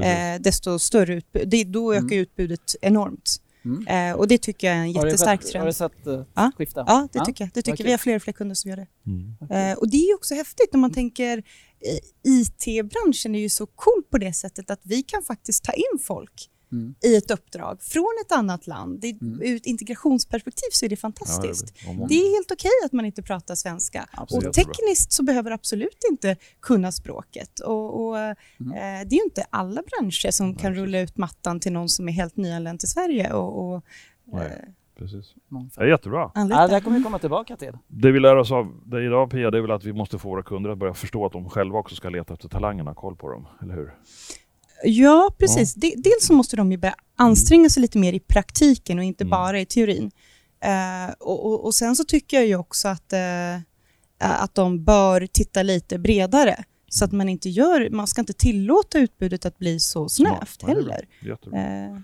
Eh, desto större utbud. Det, då ökar Mm. utbudet enormt. Mm. Eh, och det tycker jag är en jättestark trend. Har du sett uh, Ja. skifta? Ja, det Ja. tycker jag. Det tycker Okej. vi. har fler och fler kunder som gör det. Mm. Eh, och det är också häftigt när man tänker eh, IT-branschen är ju så cool på det sättet att vi kan faktiskt ta in folk Mm. i ett uppdrag från ett annat land. Det, Mm. Ur ett integrationsperspektiv så är det fantastiskt. Ja, det, Det är helt okej att man inte pratar svenska. Absolut. Och tekniskt så behöver absolut inte kunna språket. Och, och, eh, det är ju inte alla branscher som kan rulla ut mattan till någon som är helt nyanländ till Sverige och, och Nej. eh, Precis. Det är jättebra. Ja, det här kommer vi komma tillbaka till. Det vi lär oss av dig idag Pia, det är väl att vi måste få våra kunder att börja förstå att de själva också ska leta efter talangerna, koll på dem, eller hur? Ja, precis. De, dels så måste de ju börja anstränga sig lite mer i praktiken och inte Mm. bara i teorin. Eh, och, och, och sen så tycker jag ju också att, eh, att de bör titta lite bredare. Så att man inte gör, man ska inte tillåta utbudet att bli så snävt Ja, heller. Eh,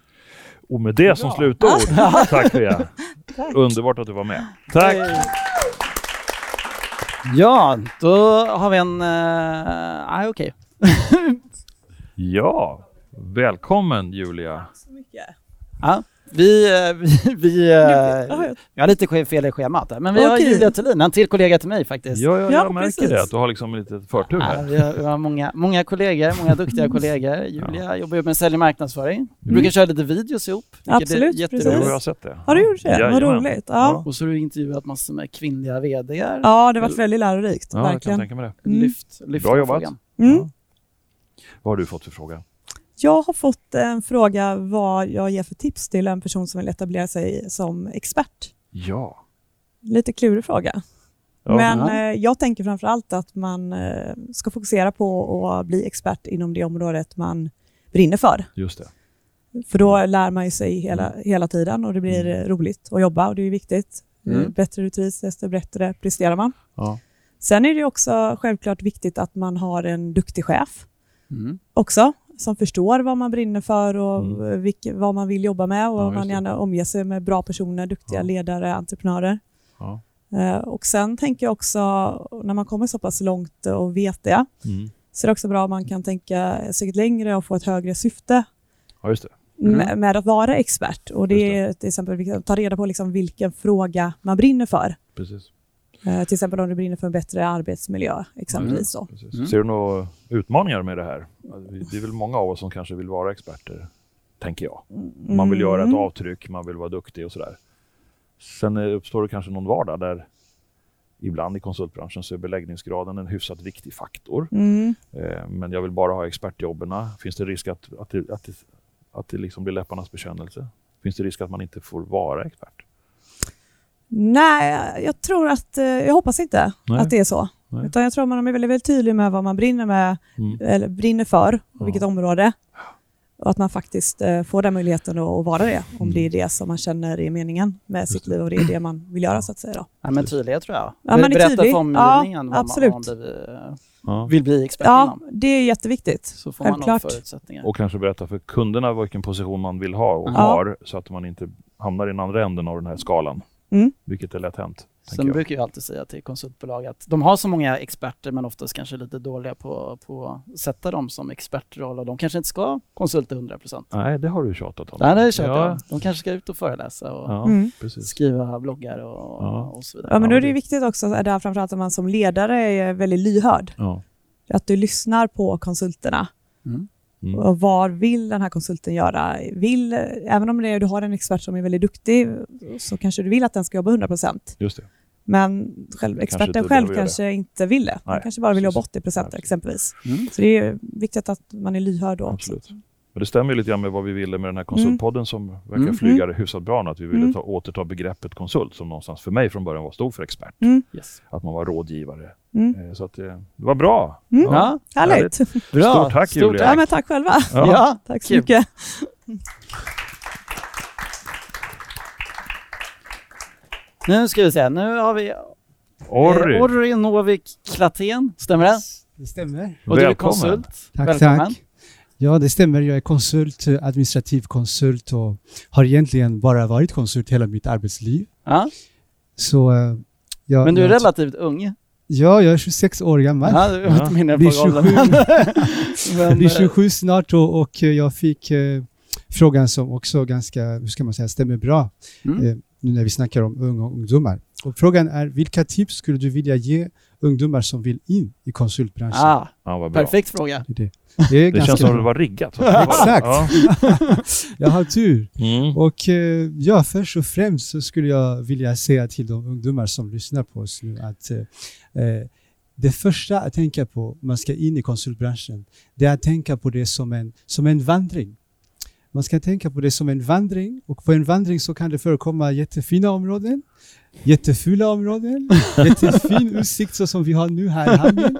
Och med det som Bra. slutord, [LAUGHS] tack Pia. [LAUGHS] Underbart att du var med. Tack! Ja, då har vi en... Nej, okej. [LAUGHS] Ja, välkommen Julia. så mycket. Ja, vi, eh, [LAUGHS] vi, vi, eh, Ja, jag- har lite fel i schemat där, men vi har Okej. Julia Thulin, en till kollega till mig faktiskt. Ja, ja, Ja, jag märker precis. det, att du har liksom lite förtur Ja, här. vi, har, vi har många, många kollegor, många duktiga [LAUGHS] kollegor. Julia jobbar ju med sälj och marknadsföring. Vi Mm. brukar köra lite videos ihop, vilket Absolut, är Jo, jätteroligt. jag har sett det. Har du gjort det? Vad Jajamän. roligt. Ja. Och så har du intervjuat massor med kvinnliga VDR. ja, det har varit väldigt lärorikt. Ja, jag kan verkligen. tänka mig det. Mm. Lyft, lyft Bra den jobbat. frågan. Mm. Ja. Vad har du fått för fråga? Jag har fått en fråga vad jag ger för tips till en person som vill etablera sig som expert. Ja. Lite klurig fråga. Ja. Men Ja. eh, jag tänker framför allt att man eh, ska fokusera på att bli expert inom det området man brinner för. Just det. För då lär man sig hela, hela tiden och det blir Mm. roligt att jobba och det är viktigt. Mm. Bättre du trivs, desto bättre presterar man. Ja. Sen är det också självklart viktigt att man har en duktig chef Mm. också, som förstår vad man brinner för och Mm. vilka, vad man vill jobba med och Ja, man det. gärna omger sig med bra personer, duktiga Ja. ledare, entreprenörer. Ja. Eh, Och sen tänker jag också, när man kommer så pass långt och vet det, Mm. så är det också bra om man kan tänka sig längre och få ett högre syfte ja, det. Mm. med, med att vara expert. Och det Just är till exempel att ta reda på liksom vilken fråga man brinner för. Precis. Eh, till exempel om du brinner för en bättre arbetsmiljö, exempelvis. Så. Precis. Mm. Ser du några utmaningar med det här? Det är väl många av oss som kanske vill vara experter, tänker jag. Man vill göra ett Mm. avtryck, man vill vara duktig och sådär. Sen eh, uppstår det kanske någon vardag där ibland i konsultbranschen så är beläggningsgraden en hyfsat viktig faktor. Mm. Eh, Men jag vill bara ha expertjobben. Finns det risk att, att, det, att, det, att det liksom blir läpparnas bekännelse? Finns det risk att man inte får vara expert? Nej, jag tror att, eh, jag hoppas inte Nej. att det är så. Nej. Utan jag tror man är väldigt, väldigt tydlig med vad man brinner, med, Mm. eller brinner för och Ja. vilket område. Och att man faktiskt eh, får den möjligheten att, att vara det, om Mm. det är det som man känner är meningen med sitt liv och det är det man vill göra så att säga. Då. Ja, men tydlighet tror jag. Ja, man är Berätta tydlig. för omgivningen Ja, vad absolut. man, vad man Ja. vill bli expert Ja, inom. det är jätteviktigt. Så får man Självklart. förutsättningar. Och kanske berätta för kunderna vilken position man vill ha och Ja. har så att man inte hamnar i den andra änden av den här skalan. Mm. Vilket är lätt hänt. Sen jag. brukar jag alltid säga till konsultbolag att de har så många experter men oftast kanske lite dåliga på, på att sätta dem som expertroll och de kanske inte ska konsulta 100%. Nej, det har du tjatat om. Nej, det är ja. ja. De kanske ska ut och föreläsa och Ja, Mm. skriva bloggar och, Ja. och så vidare. Ja, men då är det viktigt också, där framförallt att man som ledare är väldigt lyhörd. Ja. Att du lyssnar på konsulterna. Mm. Mm. Och vad vill den här konsulten göra? Vill, även om det är, du har en expert som är väldigt duktig så kanske du vill att den ska jobba 100%. Just det. Men själv, Kanske experten inte själv kanske inte vill det. Man Nej, kanske bara vill jobba 80% Nej, exempelvis. Mm. Så det är viktigt att man är lyhörd då. Absolut. Men det stämmer lite grann med vad vi ville med den här konsultpodden som verkar Mm. flyga hyfsat bra nu. Att vi ville Mm. ta, återta begreppet konsult som någonstans för mig från början var stod för expert. Mm. Yes. Att man var rådgivare. Mm. Eh, Så att det, det var bra. Mm. Ja, Härligt. bra. Stort tack, Julia. Ja, men tack själva. Ja. Ja. Tack så mycket. Nu ska vi se, nu har vi Orry. eh, Orry Novik Klatén, stämmer det? Det stämmer. Och du är konsult. Tack, Välkommen. tack. Ja, det stämmer. Jag är konsult, eh, administrativ konsult och har egentligen bara varit konsult hela mitt arbetsliv. Ja. Så, eh, jag, Men du är jag, relativt ung. Ja, jag är 26 år gammal. Ja, du har inte på rollen. 27. Men, blir eh, 27 snart och, och jag fick eh, frågan som också ganska, hur ska man säga, stämmer bra Mm. eh, nu när vi snackar om unga ungdomar. Och frågan är, vilka tips skulle du vilja ge ungdomar som vill in i konsultbranschen? Ah, Ja, vad bra. perfekt fråga. Det, är det. det är Det ganska känns som att det var riggat. [LAUGHS] Exakt. Ja. [LAUGHS] jag har tur. Mm. Och eh, ja, först och främst så skulle jag vilja säga till de ungdomar som lyssnar på oss nu att eh, eh, det första att tänka på om man ska in i konsultbranschen, det är att tänka på det som en, som en vandring. Man ska tänka på det som en vandring och på en vandring så kan det förekomma jättefina områden, jättefula områden, [LAUGHS] jättefin utsikt så som vi har nu här i Hamnen.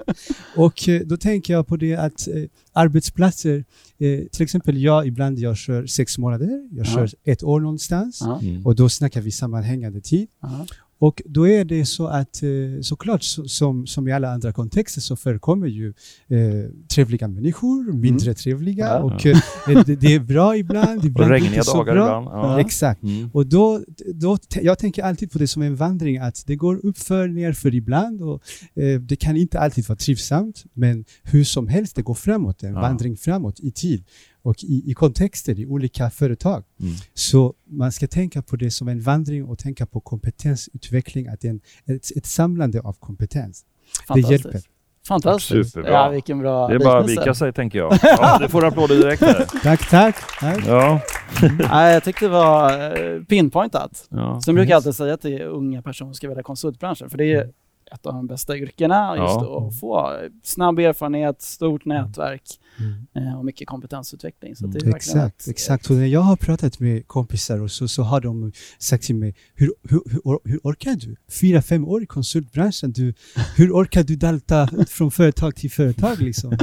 Och eh, då tänker jag på det att eh, arbetsplatser, eh, till exempel jag ibland jag kör sex månader, jag Ja. kör ett år någonstans Ja. Mm. och då snackar vi sammanhängande tid. Ja. Och då är det så att eh, såklart så, som, som i alla andra kontexter så förekommer ju eh, trevliga människor, mindre trevliga Ja. och eh, det, det är bra ibland, [LAUGHS] ibland regniga inte så dagar bra. ibland. Ja. Exakt. Mm. Och då, då, jag tänker alltid på det som en vandring, att det går uppför, nerför ibland och eh, det kan inte alltid vara trivsamt, men hur som helst, det går framåt, en Ja. vandring framåt i tid och i, i kontexter i olika företag. Mm. Så man ska tänka på det som en vandring och tänka på kompetensutveckling, att det är en, ett, ett samlande av kompetens. Det Fantastiskt. hjälper. Fantastiskt. Superbra. Ja, vilken bra Det är bara att vika sig tänker jag. Ja, det får applåder direkt här. [LAUGHS] Tack, tack. tack. Ja. [LAUGHS] Nej, jag tyckte det var eh, pinpointat. Ja. Sen brukar jag alltid säga till unga personer som ska välja konsultbranschen, för det är ett av de bästa yrkena, just Ja. att få snabb erfarenhet, stort nätverk Mm. eh, och mycket kompetensutveckling. Så Mm. det är Exakt, ett- exakt. Och när jag har pratat med kompisar och så, så har de sagt till mig, hur, hur, hur, hur orkar du? Fyra, fem år i konsultbranschen, du, hur orkar du dalta från företag till företag? Liksom?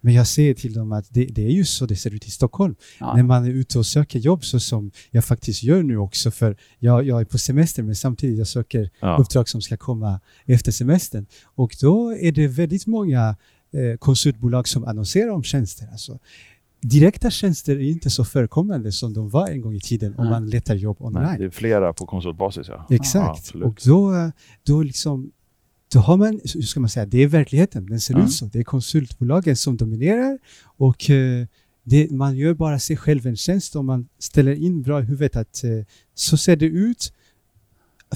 Men jag säger till dem att det, det är ju så det ser ut i Stockholm. Ja. När man är ute och söker jobb så som jag faktiskt gör nu också, för jag, jag är på semester men samtidigt jag söker Ja. uppdrag som ska komma efter semestern. Och då är det väldigt många eh, konsultbolag som annonserar om tjänster. Alltså, direkta tjänster är inte så förekommande som de var en gång i tiden om man letar jobb online. Nej, det är flera på konsultbasis ja. Exakt. Ja, och då, då liksom då har man, hur ska man säga, det är verkligheten, den ser Ja. ut så. Det är konsultbolagen som dominerar och eh, det, man gör bara sig själv en tjänst om man ställer in bra i huvudet att eh, så ser det ut.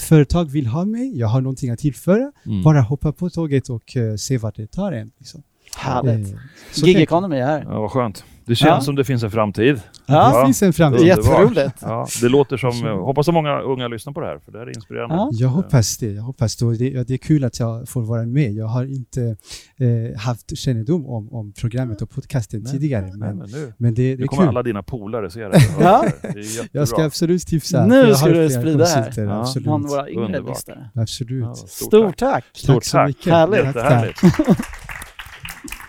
Företag vill ha mig, jag har någonting att tillföra. Mm. Bara hoppa på tåget och eh, se vart det tar en. Liksom. Härligt. Eh, så Gig economy här. Ja, vad skönt. Det känns Ja. som det finns en framtid. Ja. Det finns en framtid. Jätteroligt. Ja, det låter som, eh, hoppas att många unga lyssnar på det här, för det här är inspirerande. Ja. Jag hoppas det. Jag hoppas det. Det. Det är kul att jag får vara med. Jag har inte eh, haft kännedom om, om programmet och podcasten Nej, tidigare. Nej, Men, men nu, men det, det är kommer kul. alla dina polare se det. [LAUGHS] Ja. Det är jättebra. Jag ska absolut tipsa. Nu jag ska du sprida här. konsulter, Ja. Absolut. Bland våra yngre lyssnare. absolut. Ja, stort, Stort tack. tack! Stort Tack så tack. mycket. Härligt. Tack, tack.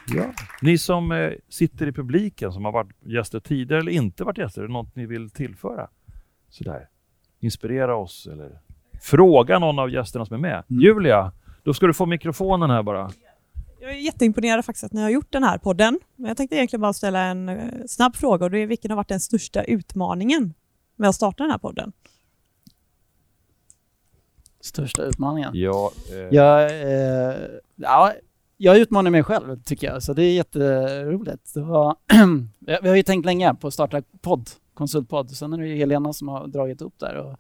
Ja. Ni som eh, sitter i publiken, som har varit gäster tidigare eller inte varit gäster, är det något ni vill tillföra? Sådär. Inspirera oss eller fråga någon av gästerna som är med. Mm. Julia, då ska du få mikrofonen här bara. Jag är jätteimponerad faktiskt att ni har gjort den här podden. Men jag tänkte egentligen bara ställa en eh, snabb fråga och det är vilken har varit den största utmaningen med att starta den här podden? Största utmaningen. Ja, eh, Jag, eh, ja, jag utmanar mig själv tycker jag, så det är jätteroligt. Det var, [CLEARS THROAT] vi har ju tänkt länge på att starta podd, konsultpodd. Sen är det ju Helena som har dragit upp där. Och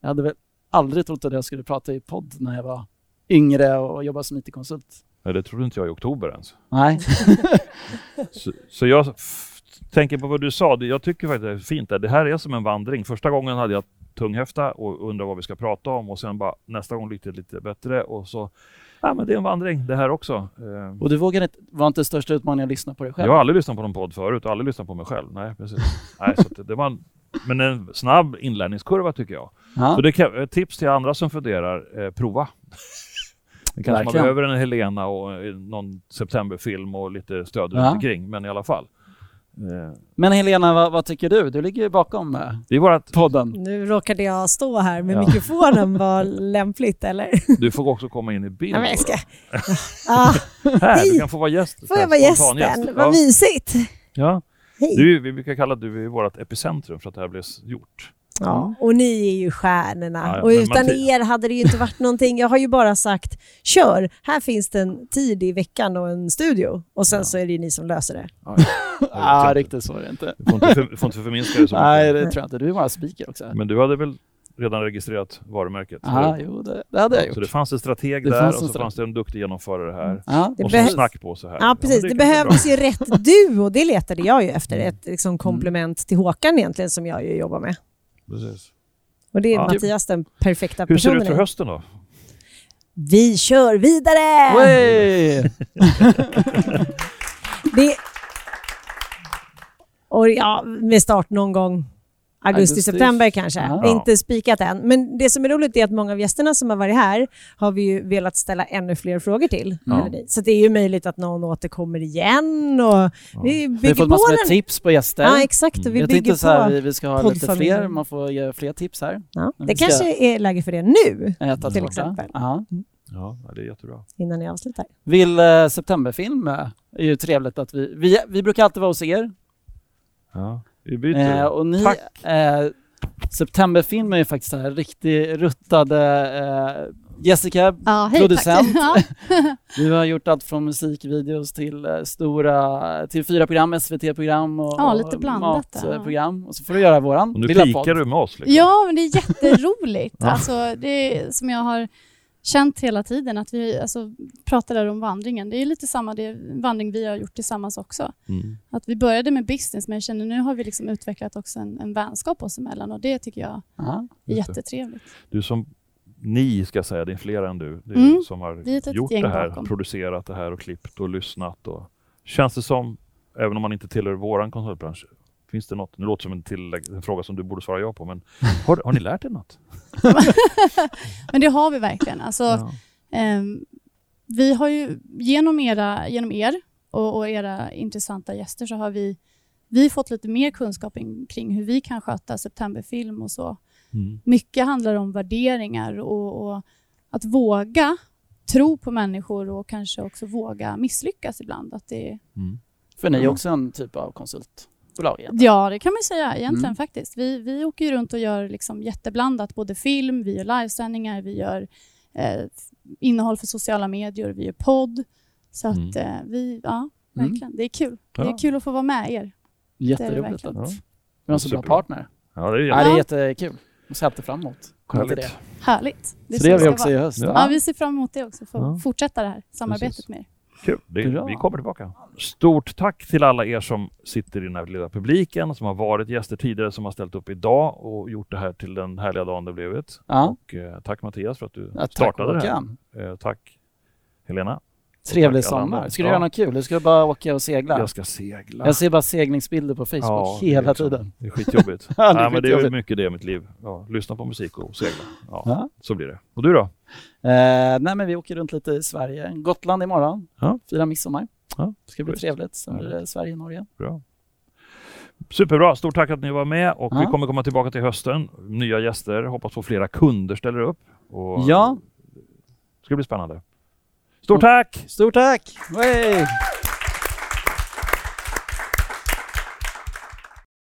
jag hade väl aldrig trott att jag skulle prata i podd när jag var yngre och jobbade som IT-konsult. nej, det trodde inte jag i oktober ens. Nej. [LAUGHS] Så, så jag tänker på vad du sa, jag tycker faktiskt det är fint. Där. Det här är som en vandring. Första gången hade jag tunghäfta och undrade vad vi ska prata om och sen bara nästa gång gick det lite bättre och så, ja men det är en vandring det här också. Eh, Och du vågar inte, var inte största utmaningen att lyssna på dig själv? Jag har aldrig lyssnat på någon podd förut och aldrig lyssnat på mig själv. Nej, precis. Nej, så det var en, men en snabb inlärningskurva tycker jag. Ja. Så det kan, ett tips till andra som funderar, eh, prova. Det kanske Verkligen. man behöver en Helena och eh, någon septemberfilm och lite stöd Ja. runt omkring, men i alla fall. Eh, Men Helena, vad, vad tycker du? Du ligger ju bakom eh, det är vårat, podden. Nu råkade jag stå här med Ja. mikrofonen, [LAUGHS] var lämpligt eller? du får också komma in i bild. Ja, men jag då. ska... [LAUGHS] Ah, Här, du kan få vara gäst. får jag vara gästen? gäst. Vad Ja. mysigt! Ja. Hej! Du, vi brukar kalla du är vårt epicentrum för att det här blev gjort. Ja, och ni är ju stjärnorna. Ja, ja, och utan Matti- er hade det ju inte varit någonting. Jag har ju bara sagt, kör, här finns det en tid i veckan och en studio. Och sen så är det ju ni som löser det. Ja, [LAUGHS] riktigt så är det inte. Du får inte, för, får inte förminska det så [LAUGHS] Nej, mycket. det tror jag inte. Du är bara speaker också. Men du hade väl redan registrerat varumärket? Ja, eller? jo, det, det hade jag Så gjort. det fanns en strateg Det där och så strateg. fanns det en duktig genomförare här. Ja. Det och så snack på så här. Ja, precis. men det, är behövdes ju rätt duo. Det letade jag ju efter. Ett liksom, komplement till Håkan egentligen, som jag ju jobbar med. Precis. Och det är Ja. Mattias den perfekta Hur ser det personen. ut för hösten då? Vi kör vidare! [LAUGHS] Det... Och ja, med start någon gång augusti, Augusti. september kanske. Ja. Inte spikat än. Men det som är roligt är att många av gästerna som har varit här har vi ju velat ställa ännu fler frågor till. Ja. Så det är ju möjligt att någon återkommer igen och vi Vi har fått på massor med den. tips på gäster. Ja, exakt. Och vi jag bygger tänkte så här, på vi, vi ska ha lite fler, man får ge fler tips här. Ja, det vi ska kanske är läge för det nu, äta till tårta. exempel. Ja. Ja, det är jättebra. innan ni avslutar. Vill eh, septemberfilm eh, är ju trevligt att vi, vi, vi brukar alltid vara hos er. Ja, vi byter. Eh, och ni, Tack. eh, septemberfilm är ju faktiskt så här riktigt ruttade eh, Jessica, Ja, hej, producent. [LAUGHS] [LAUGHS] du har gjort allt från musikvideos till eh, stora, till fyra program, SVT-program och Ja, lite blandat ja. matprogram. Och så får du göra våran Och nu lilla pikar podd. du med oss. Liksom. Ja, men det är jätteroligt. [LAUGHS] Ja. alltså, det är, som jag har känt hela tiden, att vi alltså, pratar där om vandringen. Det är lite samma det, vandring vi har gjort tillsammans också. Mm. Att vi började med business, men jag känner nu har vi liksom utvecklat också en, en vänskap oss emellan och det tycker jag Ja, är jättetrevligt. Du som, ni ska jag säga, det är fler än du, det är Mm. som har gjort det här, bakom. producerat det här och klippt och lyssnat. Och, känns det som, även om man inte tillhör våran konsultbransch, finns det något, nu låter det som en, tillägg, en fråga som du borde svara ja på, men [LAUGHS] har, har ni lärt er något? [LAUGHS] Men det har vi verkligen. Alltså, Ja. ehm, vi har ju genom, era, genom er och, och era intressanta gäster så har vi, vi fått lite mer kunskap in, kring hur vi kan sköta septemberfilm och så. Mm. Mycket handlar om värderingar och, och att våga tro på människor och kanske också våga misslyckas ibland. Att det, Mm. För ni är också en typ av konsultbolag egentligen. ja, det kan man säga egentligen Mm. faktiskt. Vi, vi åker ju runt och gör liksom jätteblandat, både film, vi gör livesändningar, vi gör eh, innehåll för sociala medier, vi gör podd. Så att Mm. eh, vi, ja, Mm. verkligen. Det är kul. Det är kul att få vara med er. Jätteroligt att Ja. vi har en så bra partner. Ja, det är Ja, det är jättekul. Jag ser alltid fram emot till det. Härligt. Härligt. Så det så gör det vi också vara. i höst. Ja. Ja, vi ser fram emot det också. Få Ja. fortsätta det här samarbetet Precis. med er. Kul, det, vi kommer tillbaka. Stort tack till alla er som sitter i den här lilla publiken, som har varit gäster tidigare, som har ställt upp idag och gjort det här till den härliga dagen det blivit. Ja. Och, eh, tack Mattias för att du Ja, startade det här. Eh, tack Helena. Trevlig sommar. Ska du Ja. göra något kul? Du ska bara åka och segla? Jag ska segla. Jag ser bara seglingsbilder på Facebook Ja, hela liksom- tiden. Det är skitjobbigt. [LAUGHS] Ja, det är ja, men det är mycket det i mitt liv. Ja, lyssna på musik och segla. Ja, Ja. Så blir det. Och du då? Eh, nej men vi åker runt lite i Sverige. Gotland imorgon. Ja. Firar midsommar. Ja, Det ska bli trevligt. Sen blir det Sverige-Norge. Bra. Superbra, stort tack att ni var med och vi Ja. kommer komma tillbaka till hösten. Nya gäster, hoppas på flera kunder ställer upp. Och Ja. Det ska bli spännande. Stort tack! Stort tack! Hey!